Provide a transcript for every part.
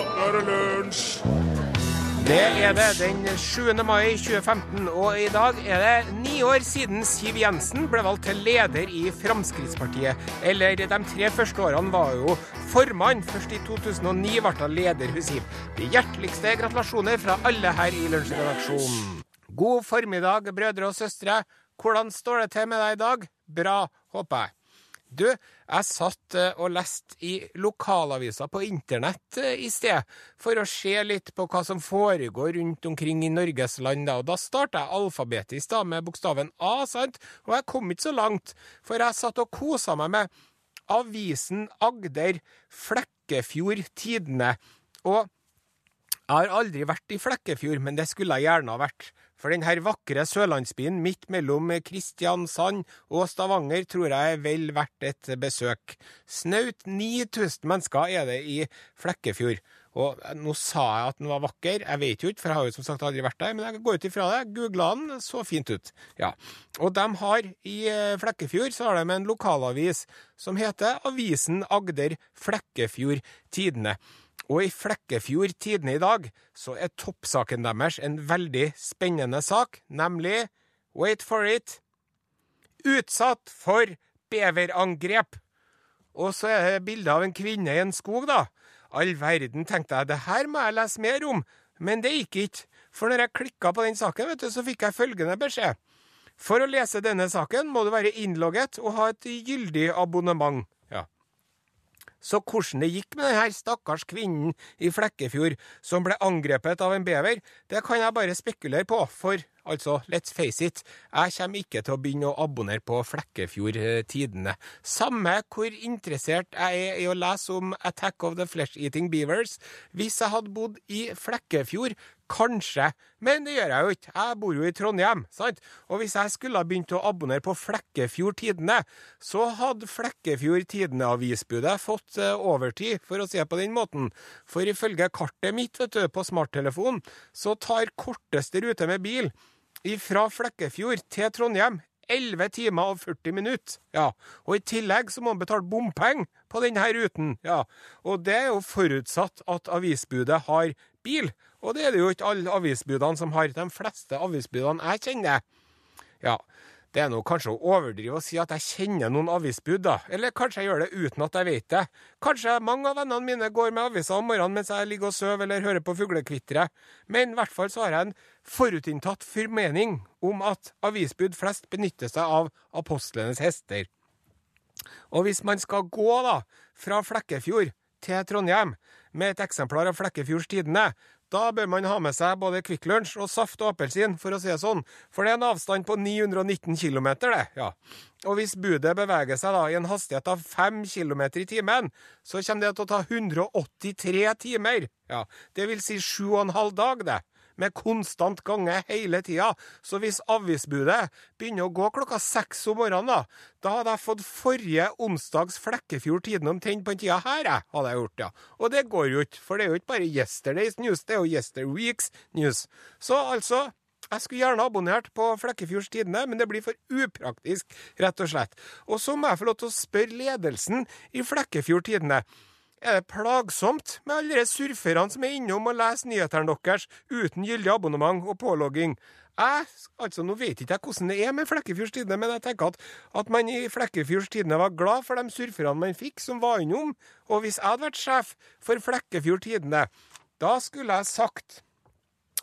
er det lunsj! Det er det den 7. mai 2015, og i dag er det ni år siden Siv Jensen ble valgt til leder i Fremskrittspartiet. Eller de tre første årene var jo formann. Først i 2009 ble hun leder, hun Siv. De hjerteligste gratulasjoner fra alle her i Lunsjredaksjonen. God formiddag, brødre og søstre. Hvordan står det til med deg i dag? Bra, håper jeg. Du, jeg satt eh, og leste i lokalavisa på internett eh, i sted, for å se litt på hva som foregår rundt omkring i Norges land. Da, og da starta jeg alfabetisk da, med bokstaven A, sant? Og jeg kom ikke så langt, for jeg satt og kosa meg med avisen Agder Flekkefjord Tidende. Og jeg har aldri vært i Flekkefjord, men det skulle jeg gjerne ha vært. For denne vakre sørlandsbyen midt mellom Kristiansand og Stavanger tror jeg er vel verdt et besøk. Snaut 9000 mennesker er det i Flekkefjord. Og nå sa jeg at den var vakker, jeg vet jo ikke, for jeg har jo som sagt aldri vært der, men jeg går ut ifra det. Googla den, så fint ut. Ja. Og de har i Flekkefjord så har de en lokalavis som heter Avisen Agder Flekkefjord Tidende. Og i Flekkefjord Tidende i dag så er toppsaken deres en veldig spennende sak, nemlig Wait for it Utsatt for beverangrep. Og så er det bilde av en kvinne i en skog, da. All verden, tenkte jeg, det her må jeg lese mer om. Men det gikk ikke. For når jeg klikka på den saken, vet du, så fikk jeg følgende beskjed. For å lese denne saken må du være innlogget og ha et gyldig abonnement. Så hvordan det gikk med denne stakkars kvinnen i Flekkefjord som ble angrepet av en bever, det kan jeg bare spekulere på, for altså, let's face it, jeg kommer ikke til å begynne å abonnere på Flekkefjord Tidende. Samme hvor interessert jeg er i å lese om Attack of the Flesh-Eating Beavers. Hvis jeg hadde bodd i Flekkefjord, Kanskje, men det gjør jeg jo ikke. Jeg bor jo i Trondheim, sant? Og hvis jeg skulle ha begynt å abonnere på Flekkefjord Tidende, så hadde Flekkefjord Tidende-avisbudet fått uh, overtid, for å si det på den måten. For ifølge kartet mitt vet du, på smarttelefonen, så tar korteste rute med bil fra Flekkefjord til Trondheim 11 timer og 40 minutter. Ja, og i tillegg så må man betale bompenger på denne ruten. Ja, og det er jo forutsatt at avisbudet har bil. Og det er det jo ikke alle avisbudene som har. De fleste avisbudene jeg kjenner. Ja, det er nå kanskje å overdrive å si at jeg kjenner noen avisbud, da. Eller kanskje jeg gjør det uten at jeg vet det. Kanskje mange av vennene mine går med aviser om morgenen mens jeg ligger og sover eller hører på fuglekvitre. Men i hvert fall så har jeg en forutinntatt formening om at avisbud flest benytter seg av apostlenes hester. Og hvis man skal gå da, fra Flekkefjord til Trondheim med et eksemplar av Flekkefjords Tidende, da bør man ha med seg både Kvikk Lunsj og saft og appelsin, for å si det sånn, for det er en avstand på 919 km, det. ja. Og hvis budet beveger seg da i en hastighet av 5 km i timen, så kommer det til å ta 183 timer. Ja, det vil si sju og en halv dag, det med konstant gange hele tida. Så hvis avisbudet begynner å gå klokka seks om morgenen, da, da hadde jeg fått forrige onsdags Flekkefjord Tidende omtrent på den tida her, jeg, hadde jeg gjort, ja. Og det går jo ikke, for det er jo ikke bare Yesterday's News, det er jo Yesterweeks News. Så altså, jeg skulle gjerne abonnert på Flekkefjords Tidende, men det blir for upraktisk, rett og slett. Og så må jeg få lov til å spørre ledelsen i Flekkefjord Tidende. Er det plagsomt med alle de surferne som er innom og leser nyhetene deres uten gyldig abonnement og pålogging? Jeg, altså Nå vet ikke jeg hvordan det er med Flekkefjords Tidende, men jeg tenker at, at man i Flekkefjords Tidende var glad for de surferne man fikk som var innom. Og hvis jeg hadde vært sjef for Flekkefjord Tidende, da skulle jeg sagt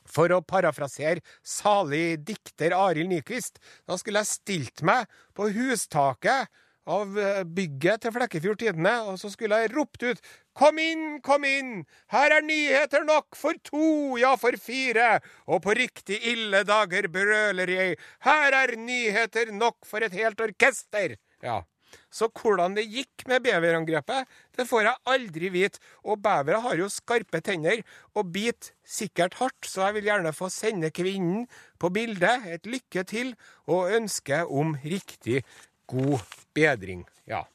for å parafrasere salig dikter Arild Nyquist, da skulle jeg stilt meg på hustaket av bygget til Flekkefjord Tidende, og så skulle jeg ropt ut Kom inn, kom inn, her er nyheter nok for to, ja, for fire, og på riktig ille dager brøler jeg, her er nyheter nok for et helt orkester. Ja. Så hvordan det gikk med beverangrepet, det får jeg aldri vite, og bevere har jo skarpe tenner og biter sikkert hardt, så jeg vil gjerne få sende kvinnen på bildet et lykke til og ønske om riktig god bedring. Ja,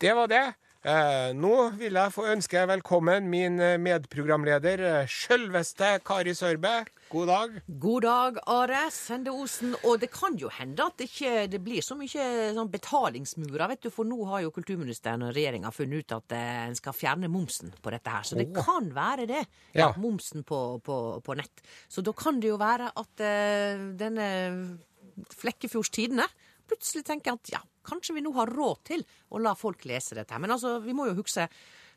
det var det. Eh, nå vil jeg få ønske velkommen min eh, medprogramleder, eh, sjølveste Kari Sørbe. God dag. God dag, Are Sende Osen. Og det kan jo hende at det ikke det blir så mye sånn betalingsmurer, vet du. For nå har jo kulturministeren og regjeringa funnet ut at en skal fjerne momsen på dette her. Så det oh. kan være det. Ja. Momsen på, på, på nett. Så da kan det jo være at uh, denne Flekkefjords Tidende plutselig tenker at ja, kanskje vi nå har råd til å la folk lese dette. Men altså, vi må jo huske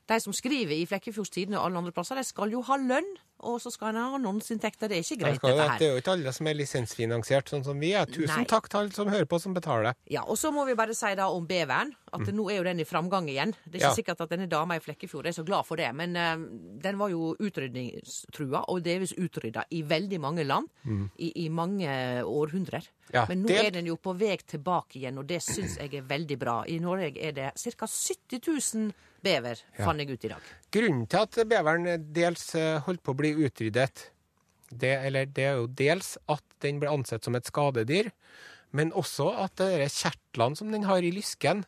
de som skriver i Flekkefjords Tidende og alle andre plasser, de skal jo ha lønn, og så skal en ha annonseinntekter. Det er ikke greit, dette her. Det er jo ikke alle som er lisensfinansiert, sånn som vi er. Tusen Nei. takk til alle som hører på, som betaler. Ja, og så må vi bare si da om beveren, at nå er jo den i framgang igjen. Det er ikke Mm. Ja. sikkert at denne dama i Flekkefjord er så glad for det, men uh, den var jo utrydningstrua, og delvis utrydda i veldig mange land i, i mange århundrer. Mm. Ja, men nå det- er den jo på vei tilbake igjen, og det syns jeg er veldig bra. I Norge er det ca. 70 000 bever, fant jeg ut i dag. Grunnen til at beveren dels eh, holdt på å bli utryddet, det, eller det er jo dels at den ble ansett som et skadedyr, men også at de der kjertlene som den har i lysken,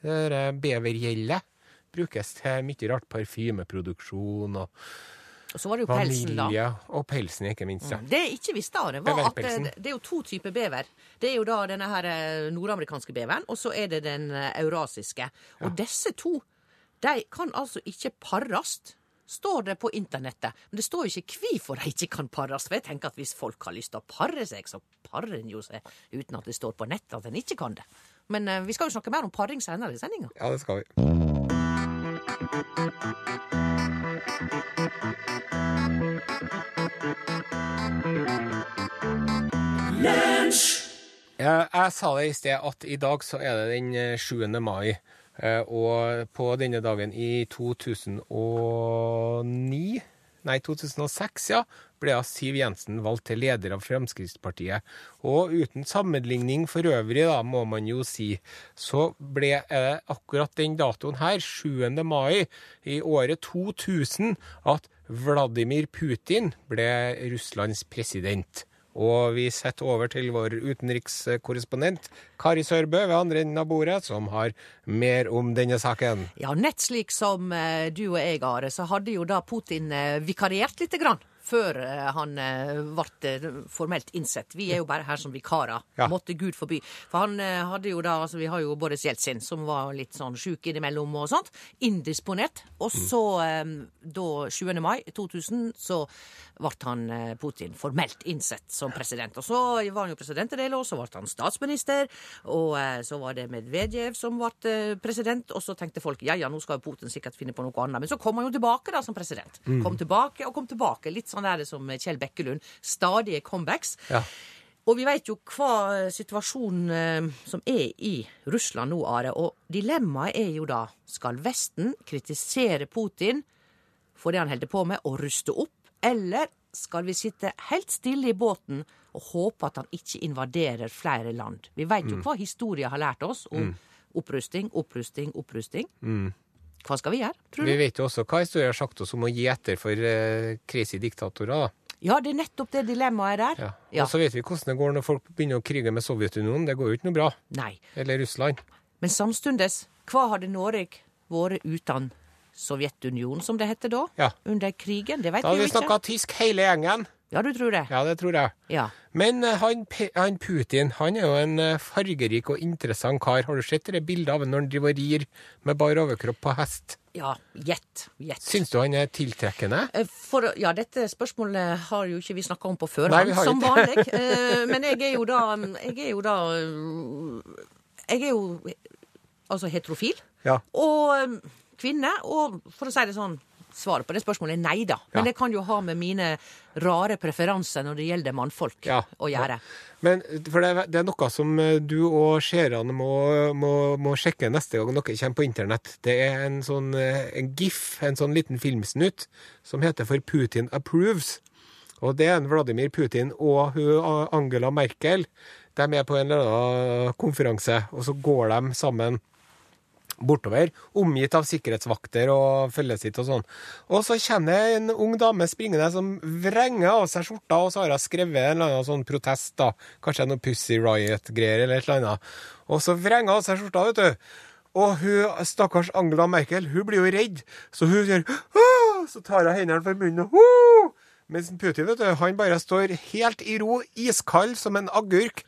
det der bevergjeldet, brukes til mye rart parfymeproduksjon og Og så var det jo pelsen, da. og pelsen ikke minst. Ja. Det jeg ikke visste, Are, var at det, det er jo to typer bever. Det er jo da denne her eh, nordamerikanske beveren, og så er det den eurasiske. eurasiske. Og disse to, de kan altså ikke parast Står det på internettet. Men det står jo ikke hvorfor de ikke kan pares. For jeg tenker at hvis folk har lyst til å pare seg, så parer en jo seg uten at det står på nettet at en ikke kan det. Men uh, vi skal jo snakke mer om paring senere i sendinga. ja, det skal vi. Jeg, jeg sa det i sted at i dag så er det den eh, 7. mai. Eh, Og på denne dagen i 2009 Nei, 2006, ja, ble Siv Jensen valgt til leder av Fremskrittspartiet. Og uten sammenligning for øvrig, da, må man jo si, så ble eh, akkurat den datoen her, 7. mai i året 2000, at Vladimir Putin ble Russlands president. Og vi setter over til vår utenrikskorrespondent Kari Sørbø ved andre enden av bordet, som har mer om denne saken. Ja, nett slik som eh, du og jeg, Are, så hadde jo da Putin eh, vikariert lite grann. Før eh, han eh, ble eh, formelt innsett. Vi er jo bare her som vikarer. Ja. Måtte Gud forby. For han eh, hadde jo da altså Vi har jo Boris Jeltsin, som var litt sånn sjuk innimellom og sånt. Indisponert. Og så, eh, da 7. mai 2000, så ble han eh, Putin formelt innsett som president. Og så var han jo president en del år, så ble han statsminister. Og eh, så var det Medvedev som ble eh, president, og så tenkte folk ja ja, nå skal jo Putin sikkert finne på noe annet. Men så kom han jo tilbake da som president. Kom tilbake og kom tilbake. Litt sånn der som Kjell Bekkelund. Stadige comebacks. Ja. Og vi vet jo hva situasjonen eh, som er i Russland nå, Are. Og dilemmaet er jo da skal Vesten kritisere Putin for det han holder på med, og ruste opp? Eller skal vi sitte helt stille i båten og håpe at han ikke invaderer flere land? Vi vet jo hva historien har lært oss om opprusting, opprusting, opprusting. Hva skal vi gjøre, tror du? Vi vet jo også hva historien har sagt oss om å gi etter for eh, crazy diktatorer. da. Ja, det er nettopp det dilemmaet er der. Ja. Ja. Og så vet vi hvordan det går når folk begynner å krige med Sovjetunionen. Det går jo ikke noe bra. Nei. Eller Russland. Men samstundes, hva hadde Norge vært uten Sovjetunionen, som det heter da? Ja. Under krigen? Det vet Da hadde vi vi snakka tysk hele gjengen. Ja, du tror det? Ja, det tror jeg. Ja. Men eh, han, han Putin han er jo en eh, fargerik og interessant kar. Har du sett det bildet av ham når han driver og rir med bar overkropp på hest? Ja, gjett. Gjett. Syns du han er tiltrekkende? Eh, For, ja, dette spørsmålet har jo ikke vi snakka om på Nei, førhånd, vi har som vanlig. Men jeg er jo da Jeg er jo da Jeg er jo altså heterofil. Ja. Og kvinne. Og for å si det sånn Svaret på det spørsmålet er nei, da. Men Ja. det kan jo ha med mine rare preferanser når det gjelder mannfolk Ja. å gjøre. Men for det, det er noe som eh, du og seerne må, må, må sjekke neste gang dere kommer på internett. Det er en sånn eh, en gif, en sånn liten filmsnutt, som heter for Putin approves. Og det er en Vladimir Putin og Angela Merkel. De er på en eller annen konferanse, og så går de sammen bortover, omgitt av sikkerhetsvakter og følget sitt og sånn. Og så kommer det en ung dame springende som vrenger av seg skjorta, og så har hun skrevet en eller annen sånn protest, da. Kanskje noe Pussy Riot-greier eller et eller annet. Og så vrenger hun av seg skjorta, vet du. Og hun, stakkars Angela Merkel hun blir jo redd, så hun sier Så tar hun hendene for munnen og! Mens Putin vet du, han bare står helt i ro, iskald som en agurk.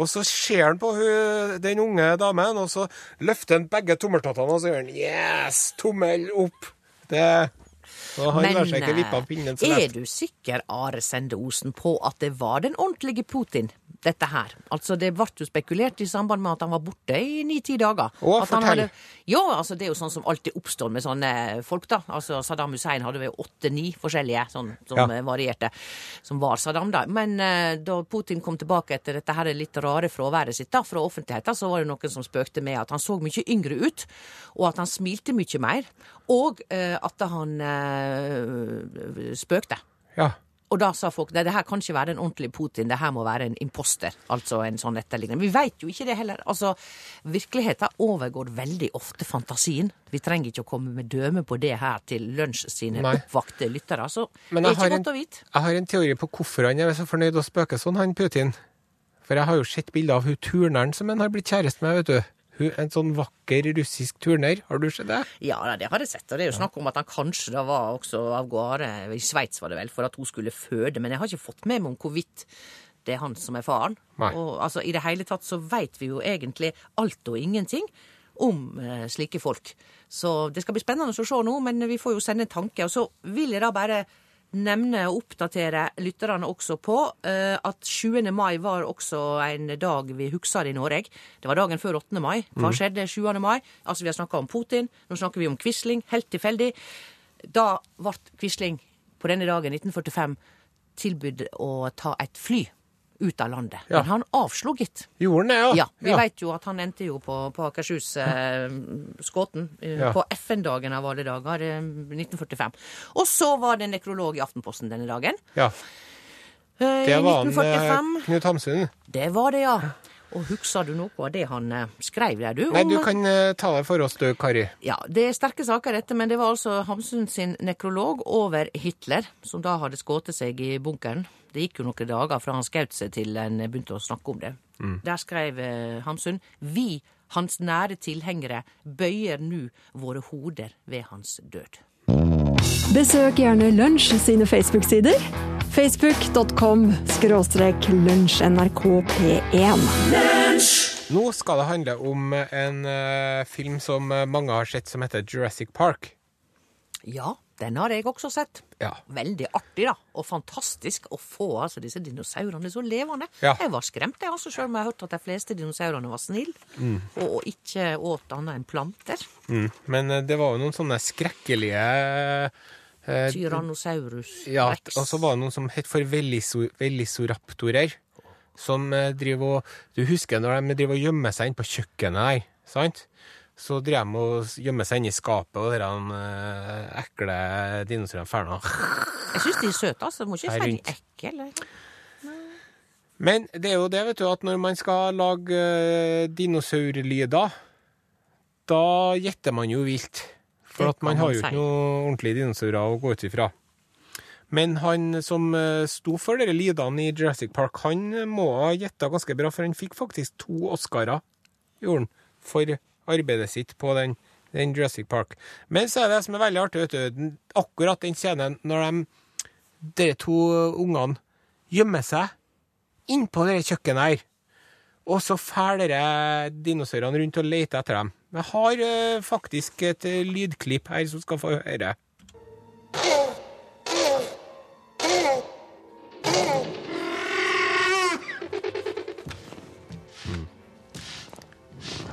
Og så ser han på hun, den unge damen, og så løfter han begge tommeltottene og så gjør han yes! Tommel opp. Det så eh, er du sikker, Are Sende Osen, på at det var den ordentlige Putin? Dette her. Altså, Det ble jo spekulert i samband med at han var borte i ni-ti dager. Å, fortell. ja, altså det er jo sånn som alltid oppstår med sånne folk, da. Altså Saddam Hussein hadde vel åtte-ni forskjellige sånn, som Ja. eh, varierte, som var Saddam, da. Men uh, da Putin kom tilbake etter dette her litt rare fraværet sitt da, fra offentligheten, så var det noen som spøkte med at han så mye yngre ut, og at han smilte mye mer, og uh, at han eh, spøkte. Ja. Og da sa folk nei, det her kan ikke være en ordentlig Putin, det her må være en imposter. Altså en sånn etterligning. Vi veit jo ikke det heller. Altså, Virkeligheten overgår veldig ofte fantasien. Vi trenger ikke å komme med døme på det her til lunsj sine Nei. oppvakte lyttere. Så Men det er ikke godt å vite. Jeg har en teori på hvorfor han er så fornøyd og spøker sånn, han Putin. For jeg har jo sett bilder av hun turneren som han har blitt kjæreste med, vet du. En sånn vakker russisk turner. Har du sett det? Ja, det har jeg sett. Og det er jo snakk om at han kanskje da var også av gårde i Sveits, var det vel, for at hun skulle føde. Men jeg har ikke fått med meg om hvorvidt det er han som er faren. Nei. Og altså, i det hele tatt så veit vi jo egentlig alt og ingenting om eh, slike folk. Så det skal bli spennende å se nå, men vi får jo sende en tanke. Og så vil jeg da bare nevne og oppdatere lytterne også på eh, at 7. mai var også en dag vi husker i Norge. Det var dagen før 8. mai. Hva skjedde 7. mai? Altså, vi har snakka om Putin, nå snakker vi om Quisling. Helt tilfeldig. Da ble Quisling på denne dagen, 1945, tilbudt å ta et fly ut av landet. Ja. Men han avslo, gitt. Gjorde han det, ja? Ja, vi vet jo at han endte jo på, på Akershus, eh, Skåten, eh, Ja. på FN-dagen av alle dager, eh, 1945. Og så var det nekrolog i Aftenposten denne dagen. ja. Eh, Det var han, 1945. eh, Knut Hamsun. Det var det, ja. Og husker du noe av det han skrev der, du? Nei, du kan ta det for oss, du, Kari. Ja, det er sterke saker dette, men det var altså Hamsun sin nekrolog over Hitler, som da hadde skutt seg i bunkeren. Det gikk jo noen dager fra han skjøt seg til en begynte å snakke om det. Der skrev eh, Hamsun Vi, hans nære tilhengere, bøyer nå våre hoder ved hans død. Besøk gjerne Lunsj sine Facebook-sider. Facebook.com skråstrek lunsjnrkp1. Nå skal det handle om en eh, film som mange har sett, som heter Jurassic Park. Ja, den har jeg også sett. Ja. Veldig artig, da. Og fantastisk å få altså, disse dinosaurene så levende. Ja. Jeg var skremt, jeg, altså, selv om jeg hørte at de fleste dinosaurene var snille og, og ikke åt annet enn planter. Mm. Men eh, det var jo noen sånne skrekkelige eh, Tyrannosaurus Ja, rex. og så var det noen som het for velisoraptorer. Som eh, driver og Du husker når de driver og gjemmer seg inne på kjøkkenet her, sant? Så driver de og gjemmer seg inni skapet, og de uh, ekle dinosaurene nå. Jeg syns de er søte, altså. Må ikke si de ekle. Men det er jo det, vet du, at når man skal lage uh, dinosaurlyder, da gjetter man jo vilt. For Det at man har jo ikke noen ordentlige dinosaurer å gå ut ifra. Men han som eh, sto for dere lydene i Jurassic Park, han må ha gjetta ganske bra, for han fikk faktisk to Oscarer, gjorde han, for arbeidet sitt på den, den Jurassic Park. Men så er det som er veldig artig, vet du, akkurat den scenen når de, de to ungene gjemmer seg innpå det kjøkkenet her. Og så drar dinosaurene rundt og leter etter dem. Jeg har eh, faktisk et eh, lydklipp her som skal få høre.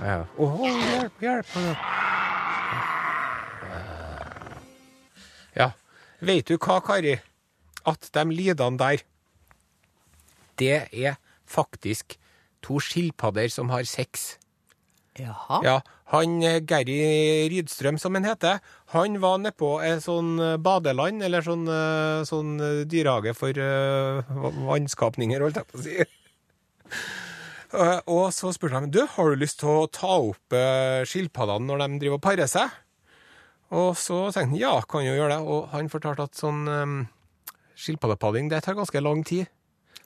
Ja. Åh, hjelp, hjelp! Ja. Vet du hva, Kari? At de lydene der det er faktisk to skilpadder som har sex. Jaha. Ja, han Gerry Rydstrøm, som han heter, han var nedpå et sånn eh, badeland, eller sånn, eh, sånn eh, dyrehage for uh, vannskapninger, holdt jeg på å si. Eh, Og så spurte han du, har du lyst til å ta opp eh, skilpaddene når de driver og parer seg. Og så tenkte han ja, kan jo gjøre det. Og han fortalte at sånn um, skilpaddepadding det tar ganske lang tid.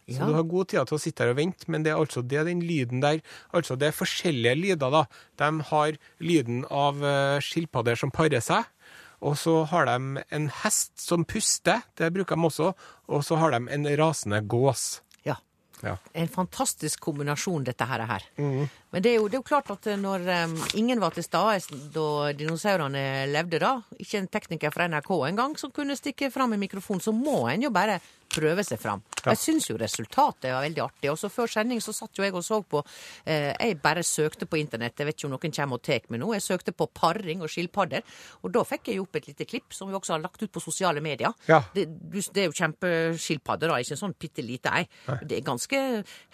Så Ja. du har god tid til å sitte her og vente, men det er altså det den lyden der Altså det er forskjellige lyder, da. De har lyden av eh, skilpadder som parer seg. Og så har de en hest som puster, det bruker de også. Og så har de en rasende gås. Ja. En fantastisk kombinasjon, dette her. er her. Mm. Men det er, jo, det er jo klart at når um, ingen var til stede da dinosaurene levde, da, ikke en tekniker fra NRK engang som kunne stikke fram i mikrofonen, så må en jo bare prøve seg fram. Ja. Jeg syns jo resultatet var veldig artig. Også før sending så satt jo jeg og så på eh, Jeg bare søkte på internett, jeg vet ikke om noen kommer og tar meg nå. Jeg søkte på paring og skilpadder, og da fikk jeg jo opp et lite klipp som vi også har lagt ut på sosiale medier. Ja. Det, det er jo kjempeskilpadder, da, ikke en sånn bitte lite ei. Det er ganske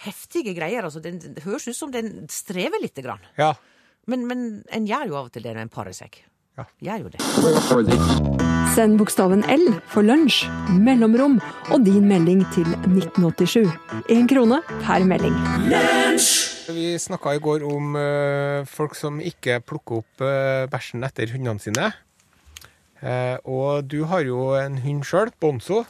heftige greier. altså. Den, det høres ut som den strever lite grann. Ja. Men, men en gjør jo av og til det når en parer seg. Ja. Gjør jo det. Send bokstaven L for lunsj, mellomrom og din melding til 1987. Én krone per melding. Vi snakka i går om eh, folk som ikke plukker opp eh, bæsjen etter hundene sine. Eh, og du har jo en hund sjøl, Bonzo.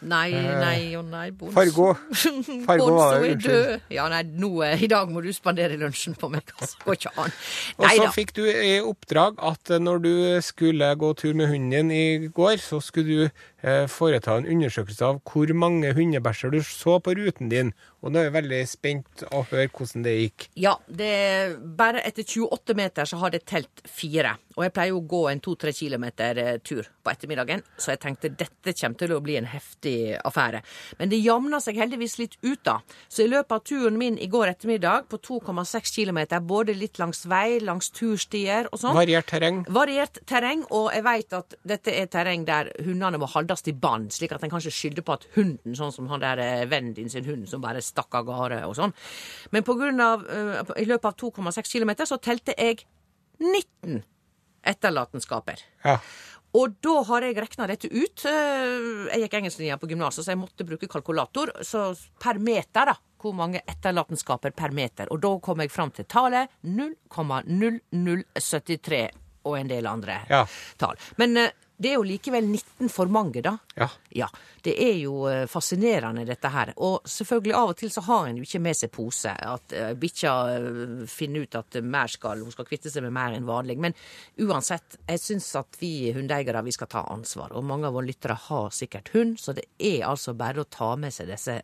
Nei, nei og nei, Bonzo. Fargo. Fargo var unnskyld. død. Ja, nei, nå, eh, I dag må du spandere lunsjen på meg. Altså. Går ikke an. Og så da. fikk du i oppdrag at eh, når du skulle gå tur med hunden din i går, så skulle du eh, foreta en undersøkelse av hvor mange hundebæsjer du så på ruten din. Og nå er jeg veldig spent å høre hvordan det gikk. Ja, det bare etter 28 meter så har det telt fire. Og jeg pleier jo å gå en to-tre kilometer eh, tur på ettermiddagen, så jeg tenkte dette kommer til å bli en heftig affære. Men det jamna seg heldigvis litt ut, da. Så i løpet av turen min i går ettermiddag på 2,6 kilometer, både litt langs vei, langs turstier og sånn Variert terreng. Variert terreng, og jeg vet at dette er terreng der hundene må holdes i bånd, slik at en kanskje skylder på at hunden, sånn som han der eh, vennen din sin hund som bare stakk av gårde og sånn. Men på grunn av, eh, i løpet av 2,6 km så telte jeg 19 etterlatenskaper. Ja. Og da har jeg rekna dette ut. Eh, Jeg gikk engelsklinja på gymnaset, så jeg måtte bruke kalkulator. Så per meter, da. Hvor mange etterlatenskaper per meter. Og da kom jeg fram til tallet 0,0073 og en del andre Ja. tall. Men det er jo likevel 19 for mange, da. Ja. Ja, Det er jo eh, fascinerende, dette her. Og selvfølgelig av og til så har en jo ikke med seg pose. At uh, bikkja eh, finner ut at mer skal, hun skal kvitte seg med mer enn vanlig. Men uansett, jeg syns at vi hundeeiere vi skal ta ansvar. Og mange av våre lyttere har sikkert hund, så det er altså bare å ta med seg disse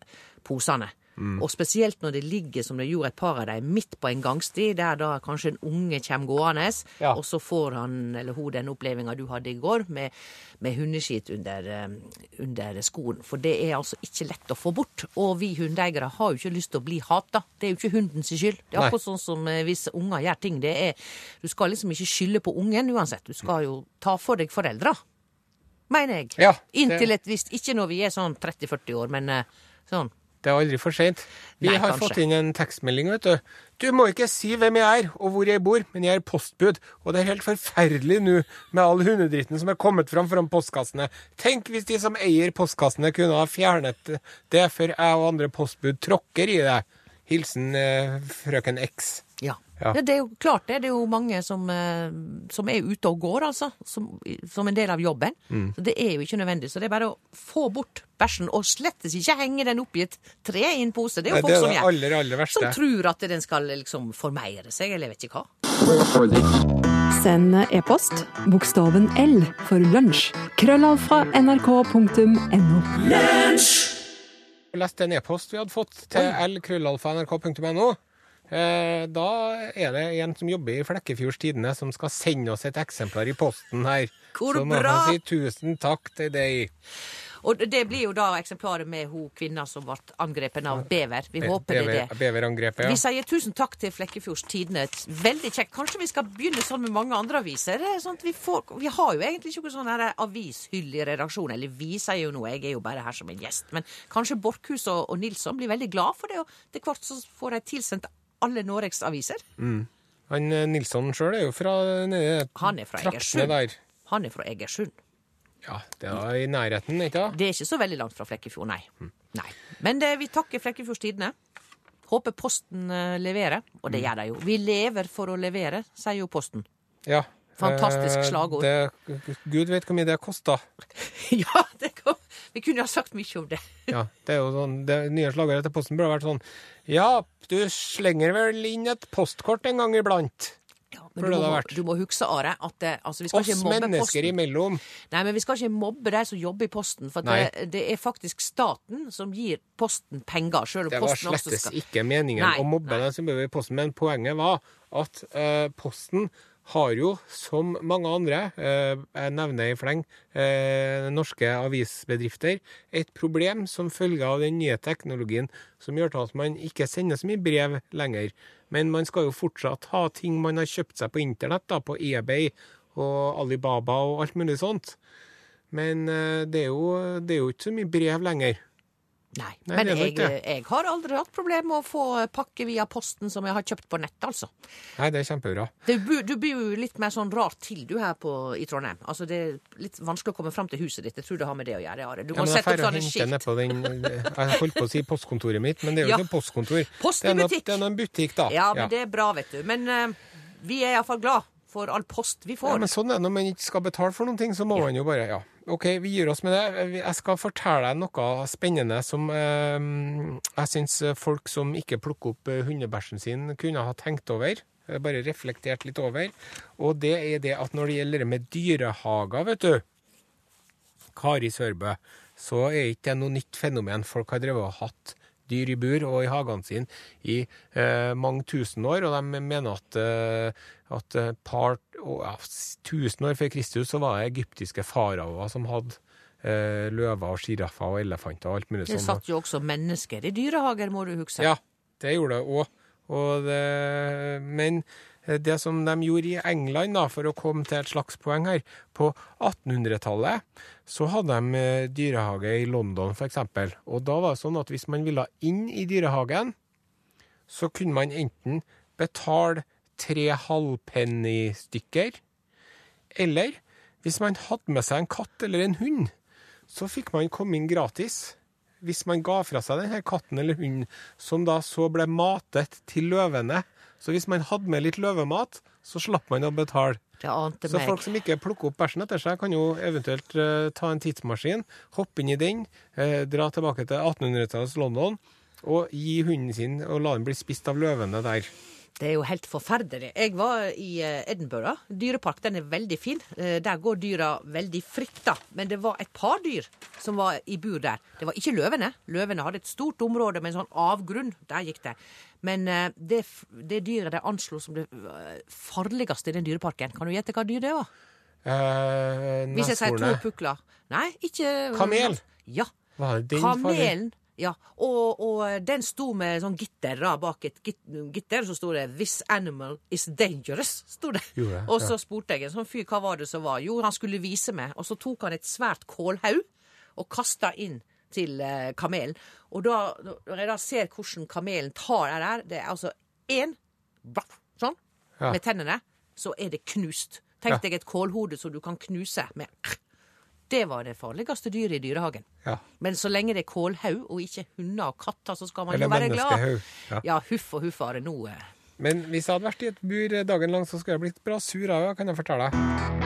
posene. Og spesielt når det ligger, som det gjorde et par av dem, midt på en gangsti, der da kanskje en unge kommer gående, Ja. og så får han eller hun den opplevelsen du hadde i går, med, med hundeskitt under, eh, under skoen. For det er altså ikke lett å få bort. Og vi hundeeiere har jo ikke lyst til å bli hata. Det er jo ikke hundens skyld. Det er akkurat sånn som eh, hvis unger gjør ting. Det er, du skal liksom ikke skylde på ungen uansett. Du skal jo ta for deg foreldra. Mener jeg. Ja, det- Inntil et visst Ikke når vi er sånn 30-40 år, men eh, sånn. Det er aldri for seint. Vi Nei, har kanskje. fått inn en tekstmelding, vet du. Du må ikke si hvem jeg er og hvor jeg bor, men jeg er postbud. Og det er helt forferdelig nå med all hundedritten som er kommet fram foran postkassene. Tenk hvis de som eier postkassene kunne ha fjernet det før jeg og andre postbud tråkker i det. Hilsen eh, frøken X. Ja. Ja. Ja, det er jo klart det. Det er jo mange som, eh, som er ute og går, altså. Som, som en del av jobben. Mm. Så det er jo ikke nødvendig. Så det er bare å få bort bæsjen, og slettes ikke henge den oppi et tre i en pose. Det er jo Nei, folk er som det gjør. aller, aller verste. Som tror at den skal liksom formeire seg, eller jeg vet ikke hva. Send e-post bokstaven L for lunsj. Krøllalfra nrk.no. Jeg leste en e-post vi hadde fått til lkrøllalfa.nrk.no. Eh, da er det en som jobber i Flekkefjords Tidende, som skal sende oss et eksemplar i posten her. Hvor Så må bra! han si tusen takk til deg. Og det blir jo da eksemplaret med hun kvinna som ble angrepet av bever. Vi håper det er det. Beverangrepet, ja. Vi sier tusen takk til Flekkefjords Tidende. Veldig kjekt. Kanskje vi skal begynne sånn med mange andre aviser? Er Sånn vi, får, vi har jo egentlig ikke noe sånn avishyll i redaksjonen. Eller vi sier jo noe, jeg er jo bare her som en gjest. Men kanskje Borchhus og, og Nilsson blir veldig glad for det, og til hvert så får de tilsendt alle Noregs aviser. Han eh, Nilsson sjøl er jo fra nede Han er fra traktene Egersund. der. Han er fra Egersund. Ja, det er i nærheten, ikke sant? Det er ikke så veldig langt fra Flekkefjord, nei. nei. Men det, vi takker Flekkefjords Tidende. Håper Posten eh, leverer, og Mm. det gjør de jo. Vi lever for å levere, sier jo Posten. Ja. Fantastisk Eh, slagord. Det, Gud vet hvor mye det koster. ja, det kan, Vi kunne ha sagt mye om det. Ja, det er jo sånn, det nye slagordet til Posten burde vært sånn Ja, du slenger vel inn et postkort en gang iblant. Ja, men du må, du må huske, Are, at det, altså, vi skal Oss ikke mobbe mennesker Posten. imellom. Nei, men vi skal ikke mobbe de som jobber i Posten, for det, det er faktisk staten som gir Posten penger, selv om Det var slettes skal ikke meningen Nei, å mobbe nei. den som jobber i Posten, men poenget var at uh, Posten har jo, som mange andre, eh, jeg nevner i fleng, eh, norske avisbedrifter, et problem som følge av den nye teknologien som gjør at man ikke sender så mye brev lenger. Men man skal jo fortsatt ha ting man har kjøpt seg på internett, da, på eBay og Alibaba og alt mulig sånt. Men eh, det, er jo, det er jo ikke så mye brev lenger. Nei. Nei, Men jeg, jeg har aldri hatt problem med å få pakke via Posten som jeg har kjøpt på nett, altså. Nei, det er kjempebra. Du, bu- du blir jo litt mer sånn rart til du her på, i Trondheim. Altså Det er litt vanskelig å komme fram til huset ditt. Jeg tror det har med det å gjøre. Are. Du Ja, må sette opp sånne skilt. den Jeg holdt på å si postkontoret mitt, men det er jo Ja. ikke postkontor. Post det er noe- butikk. Det er noe butikk, da. Ja, men det er bra, vet du. Men uh, vi er iallfall glad for all post vi får. Ja, men sånn er det når man ikke skal betale for noen ting, så må man jo bare Ja, OK, vi gir oss med det. Jeg skal fortelle deg noe spennende som eh, jeg syns folk som ikke plukker opp eh, hundebæsjen sin, kunne ha tenkt over. eh, Bare reflektert litt over. Og det er det at når det gjelder det med dyrehager, vet du Kari Sørbø, så er ikke det noe nytt fenomen. Folk har drevet og hatt dyr i bur og i hagene sine i eh, mange tusen år, og de mener at, eh, at par ja, tusen år før Kristus så var det egyptiske faraoer som hadde eh, løver og sjiraffer og elefanter og alt mulig Det satt jo også mennesker i dyrehager, må du huske. Ja, det gjorde det òg. Men det som de gjorde i England, da, for å komme til et slags poeng her, på 1800-tallet så hadde de eh, dyrehage i London, f.eks. Og da var det sånn at hvis man ville inn i dyrehagen, så kunne man enten betale tre halvpennystykker, eller hvis man hadde med seg en katt eller en hund, så fikk man komme inn gratis hvis man ga fra seg denne katten eller hunden, som da så ble matet til løvene. Så hvis man hadde med litt løvemat, så slapp man å betale. Så folk som ikke plukker opp bæsjen etter seg, kan jo eventuelt uh, ta en tidsmaskin, hoppe inn i den, uh, dra tilbake til 1800-tallets London, og gi hunden sin og la den bli spist av løvene der. Det er jo helt forferdelig. Jeg var i eh, Edinburgh. Dyrepark den er veldig fin. Eh, Der går dyra veldig fritt, da. Men det var et par dyr som var i bur der. Det var ikke løvene. Løvene hadde et stort område med en sånn avgrunn. Der gikk det. Men eh, det, det dyret de anslo som det farligste i den dyreparken, kan du gjette hva dyr det var? Eh, Hvis jeg sier to pukler. Nei, ikke Kamel? Ja. Kamelen. Ja, og, og den sto med sånn gitter da, bak et git- gitter, så sto det 'This animal is dangerous'. Sto det. Jo, ja, Og så spurte jeg en sånn fyr hva var det som var. Jo, han skulle vise meg, og så tok han et svært kålhaug og kasta inn til eh, kamelen. Og da, når jeg da ser hvordan kamelen tar det der, det er altså én sånn, Ja. med tennene, så er det knust. Tenk deg et kålhode som du kan knuse med. Det var det farligste dyret i dyrehagen. Ja. Men så lenge det er kålhaug og ikke hunder og katter, så skal man Eller jo være glad. ja. Ja, huff og huff det nå. eh. Men hvis jeg hadde vært i et bur dagen lang, så skulle jeg blitt bra sur av det, kan jeg fortelle deg.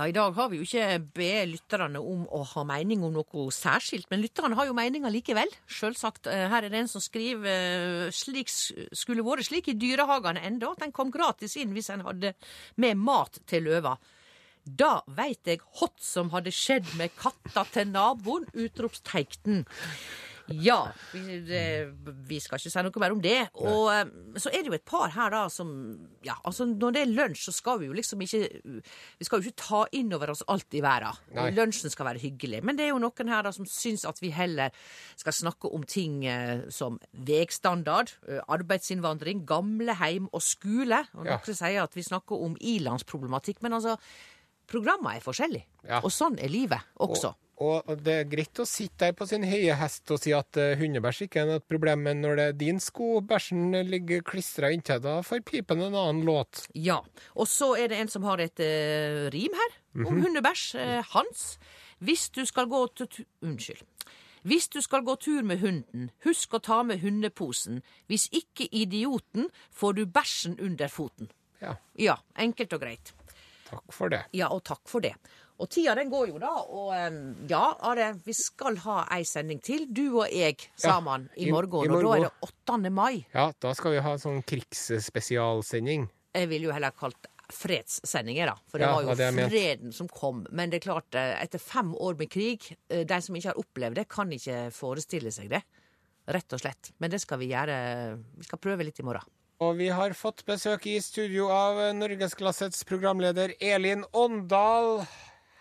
Ja, i dag har vi jo ikke be lytterne om å ha mening om noe særskilt, men lytterne har jo meninger likevel. Sjølsagt. eh, Her er det en som skriver eh, slik skulle vært slik i dyrehagene enda, at en kom gratis inn hvis en hadde med mat til løva. Da veit jeg hot som hadde skjedd med katta til naboen! Utropstegn. Ja, vi, det, vi skal ikke si noe mer om det. Og eh, så er det jo et par her da som Ja, altså når det er lunsj, så skal vi jo liksom ikke Vi skal jo ikke ta inn over oss alt i verden. Nei. Lunsjen skal være hyggelig. Men det er jo noen her da som syns at vi heller skal snakke om ting eh, som vegstandard, eh, arbeidsinnvandring, gamleheim og skole. Og Ja. noen sier at vi snakker om ilandsproblematikk. Men altså, programmene er forskjellige. Ja. Og sånn er livet også. Og, og det er greit å sitte der på sin høye hest og si at uh, hundebæsj ikke er noe problem, men når det er din sko bæsjen ligger klistra inntil, da får pipen en annen låt. Ja. Og så er det en som har et uh, rim her om hundebæsj. Uh, Hans. Hvis du skal gå til Unnskyld. Hvis du skal gå tur med hunden, husk å ta med hundeposen. Hvis ikke idioten, får du bæsjen under foten. Ja. Ja, enkelt og greit. Takk for det. Ja, og takk for det. Og tida den går jo, da. Og ja, Are, vi skal ha ei sending til, du og jeg sammen, i- i morgen. i Og da er det 8. mai. Ja, da skal vi ha en sånn krigsspesialsending. Jeg ville jo heller kalt fredssendinger, da. For det Ja, var jo det freden som kom. Men det er klart, eh, etter fem år med krig, eh, de som ikke har opplevd det, kan ikke forestille seg det. Rett og slett. Men det skal vi gjøre. Vi skal prøve litt i morgen. Og vi har fått besøk i studio av Norgesklassets programleder Elin Åndal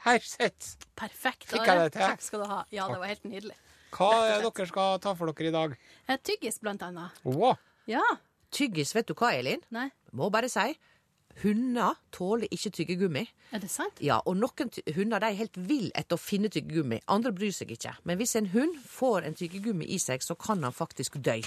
Herseth. Perfekt. Fikk jeg det til? Takk skal du ha. Ja, det var helt nydelig. Hva er det dere skal ta for dere i dag? Eh, Tyggis, blant annet. Wow. Ja. Tyggis, vet du hva, Elin? Nei, Må bare si. Hunder tåler ikke tyggegummi. er det sant? Ja, og noen hunder de er helt vill etter å finne tyggegummi. Andre bryr seg ikke. Men hvis en hund får en tyggegummi i seg, så kan han faktisk dø.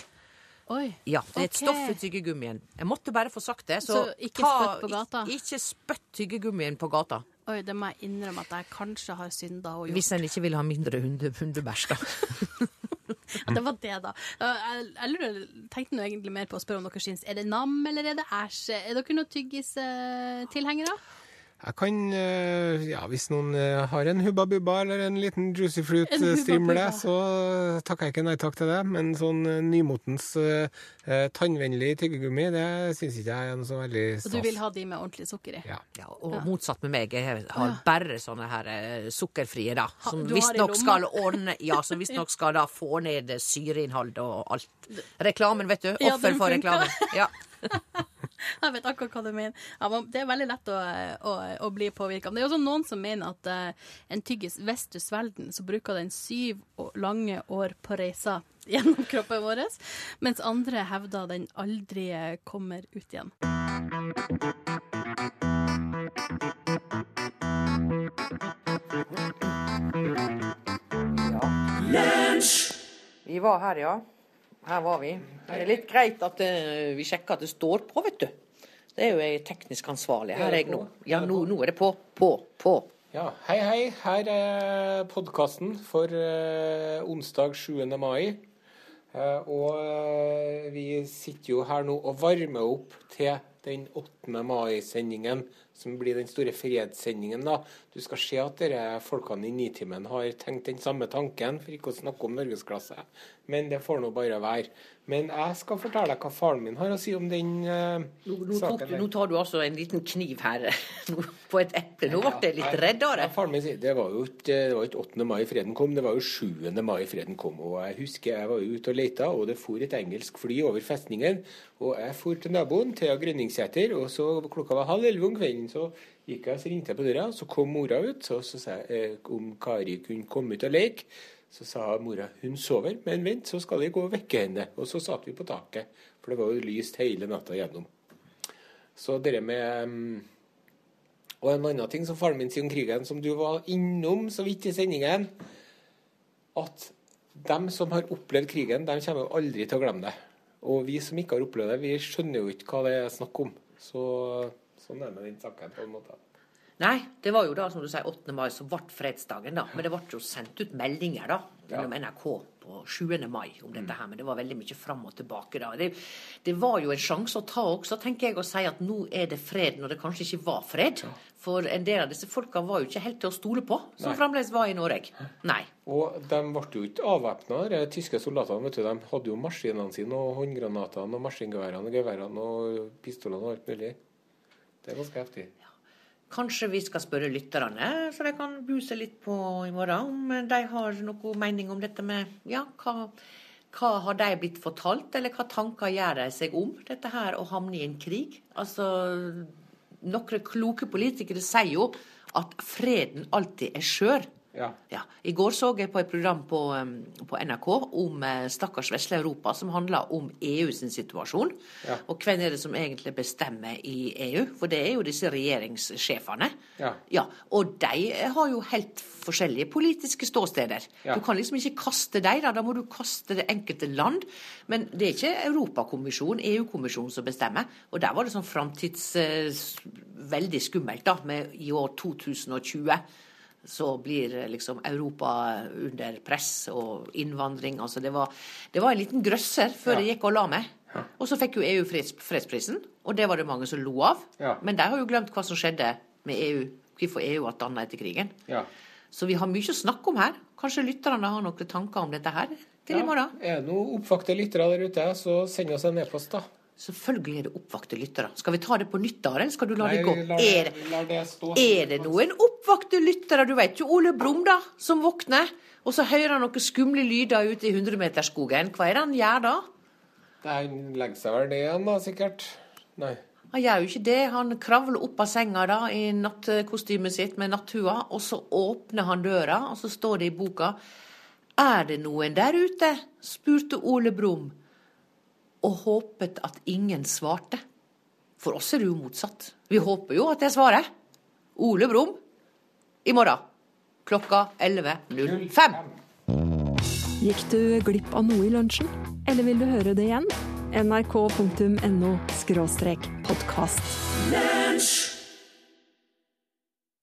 Oi. Ja, det er et okay. stoff i tyggegummien. Jeg måtte bare få sagt det. Så, Så ikke spytt på gata? Ikke, Ikke spytt tyggegummien på gata. Oi, det må jeg innrømme at jeg kanskje har synda og gjort. Hvis en ikke vil ha mindre hunde, hundebæsj, da. Det var det, da. Jeg, jeg tenkte nå egentlig mer på å spørre om dere syns Er det nam, eller er det æsj? Er dere noen tyggis-tilhengere? Jeg kan, eh, ja, hvis noen eh, har en Hubba Bubba eller en liten Juicy Fruit-strimle, så takker jeg ikke nei takk til det. Men sånn eh, nymotens eh, eh, tannvennlig tyggegummi, det syns ikke jeg er noe så veldig stas. Og du vil ha de med ordentlig sukker i? Ja. Ja, og motsatt med meg. Jeg har bare sånne her eh, sukkerfrie, da. Som visstnok skal ordne Ja, som visstnok skal da få ned eh, syreinnholdet og alt. Reklamen, vet du. Offer ja, for reklamen. Ja. Jeg vet akkurat hva du mener. Ja, det er veldig lett å, å, å bli påvirka. Det er også noen som mener at eh, en tyggis, hvis du svelger den, så bruker den syv lange år på reisa gjennom kroppen vår, mens andre hevder den aldri eh, kommer ut igjen. Vi var her, ja. Her var vi. Det er litt greit at uh, vi sjekker at det står på, vet du. Det er jo jeg teknisk ansvarlig. Her er jeg nå. Ja, nå, nå er det på. På. På. Ja, hei, hei. Her er podkasten for eh, onsdag 7. mai. Eh, og eh, vi sitter jo her nå og varmer opp til den 8. mai-sendingen, som blir den store fredssendingen. da. Du skal se at dere folkene i Nitimen har tenkt den samme tanken, for ikke å snakke om norgesklasse. Men det får nå bare være. Men jeg skal fortelle deg hva faren min har å si om den uh, Nå, nå, saken. der. nå tar du altså en liten kniv her på et eple. Nå ble jeg litt redd av det. Faren min sier det var jo ikke, var ikke 8. mai freden kom, det var jo 7. mai freden kom. Og jeg husker jeg var ute og leita, og det for et engelsk fly over festningen. Og jeg for til naboen, Thea Grønningsæter, og så klokka var halv elleve om kvelden, så gikk jeg og så ringte jeg på døra, så kom mora ut, og så sa jeg eh, om Kari kunne komme ut og leke. Så sa mora hun sover, men vent, så skal jeg gå og vekke henne. Og så satt vi på taket, for det var jo lyst hele natta gjennom. Så det med mm, og en annen ting som faren min sier om krigen, som du var innom så vidt i sendingen, at dem som har opplevd krigen, de kommer jo aldri til å glemme det. Og vi som ikke har opplevd det, vi skjønner jo ikke hva det er snakk om. Så sånn er det med den saken på en måte. Nei, det var jo da, som du sier, 8. mai som ble fredsdagen, da. Men det ble jo sendt ut meldinger, da, gjennom NRK på 7. mai om dette her. Men det var veldig mye fram og tilbake, da. Det, det var jo en sjanse å ta også, tenker jeg, å si at nå er det fred, når det kanskje ikke var fred. For en del av disse folka var jo ikke helt til å stole på, som Nei. fremdeles var i Norge. Nei. Og de ble jo ikke avvæpna, de tyske soldatene. vet du, De hadde jo maskinene sine og håndgranatene og maskingeværene og geværene og pistolene og alt mulig. Det er ganske heftig. Kanskje vi skal spørre lytterne, så de kan buse litt på i morgen, om de har noe mening om dette med Ja, hva, hva har de blitt fortalt, eller hva tanker gjør de seg om dette her å havne i en krig? Altså, noen kloke politikere sier jo at freden alltid er skjør. Ja. Ja. I går så jeg på et program på, på NRK om eh, stakkars vesle Europa, som handla om EU sin situasjon. Ja. Og hvem er det som egentlig bestemmer i EU? For det er jo disse regjeringssjefene. Ja. Og de har jo helt forskjellige politiske ståsteder. Ja. Du kan liksom ikke kaste dem, da. Da må du kaste det enkelte land. Men det er ikke Europakommisjonen, EU-kommisjonen som bestemmer. Og der var det sånn framtids... eh, veldig skummelt, da, med i år 2020 så blir eh, liksom Europa under press og innvandring. Altså det var, det var en liten grøsser før Ja. jeg gikk og la meg. Og så fikk jo EU freds, fredsprisen, og det var det mange som lo av. Ja. Men de har jo glemt hva som skjedde med EU, hvorfor EU ble dannet etter krigen. Ja. Så vi har mye å snakke om her. Kanskje lytterne har noen tanker om dette her til i morgen? Er det noen oppvakte lyttere der ute, så send oss en e-post, da. Selvfølgelig er det oppvakte lyttere. Skal vi ta det på nytt, da, eller skal du la Nei, det gå? La, Er det, det, er det noen oppvakte lyttere? Du vet jo Ole Brumm, da, som våkner. Og så hører han noen skumle lyder ute i hundremeterskogen. Hva er det han gjør da? Han legger seg vel ned igjen, da, sikkert. Nei. Han gjør jo ikke det. Han kravler opp av senga da, i nattkostymet sitt med natthua, og så åpner han døra, og så står det i boka Er det noen der ute? spurte Ole Brumm, og håpet at ingen svarte. For oss er det jo motsatt. Vi håper jo at jeg svarer. Ole Brumm i morgen klokka 11.05. Gikk du glipp av noe i lunsjen? Eller vil du høre det igjen? nrk.no podkast.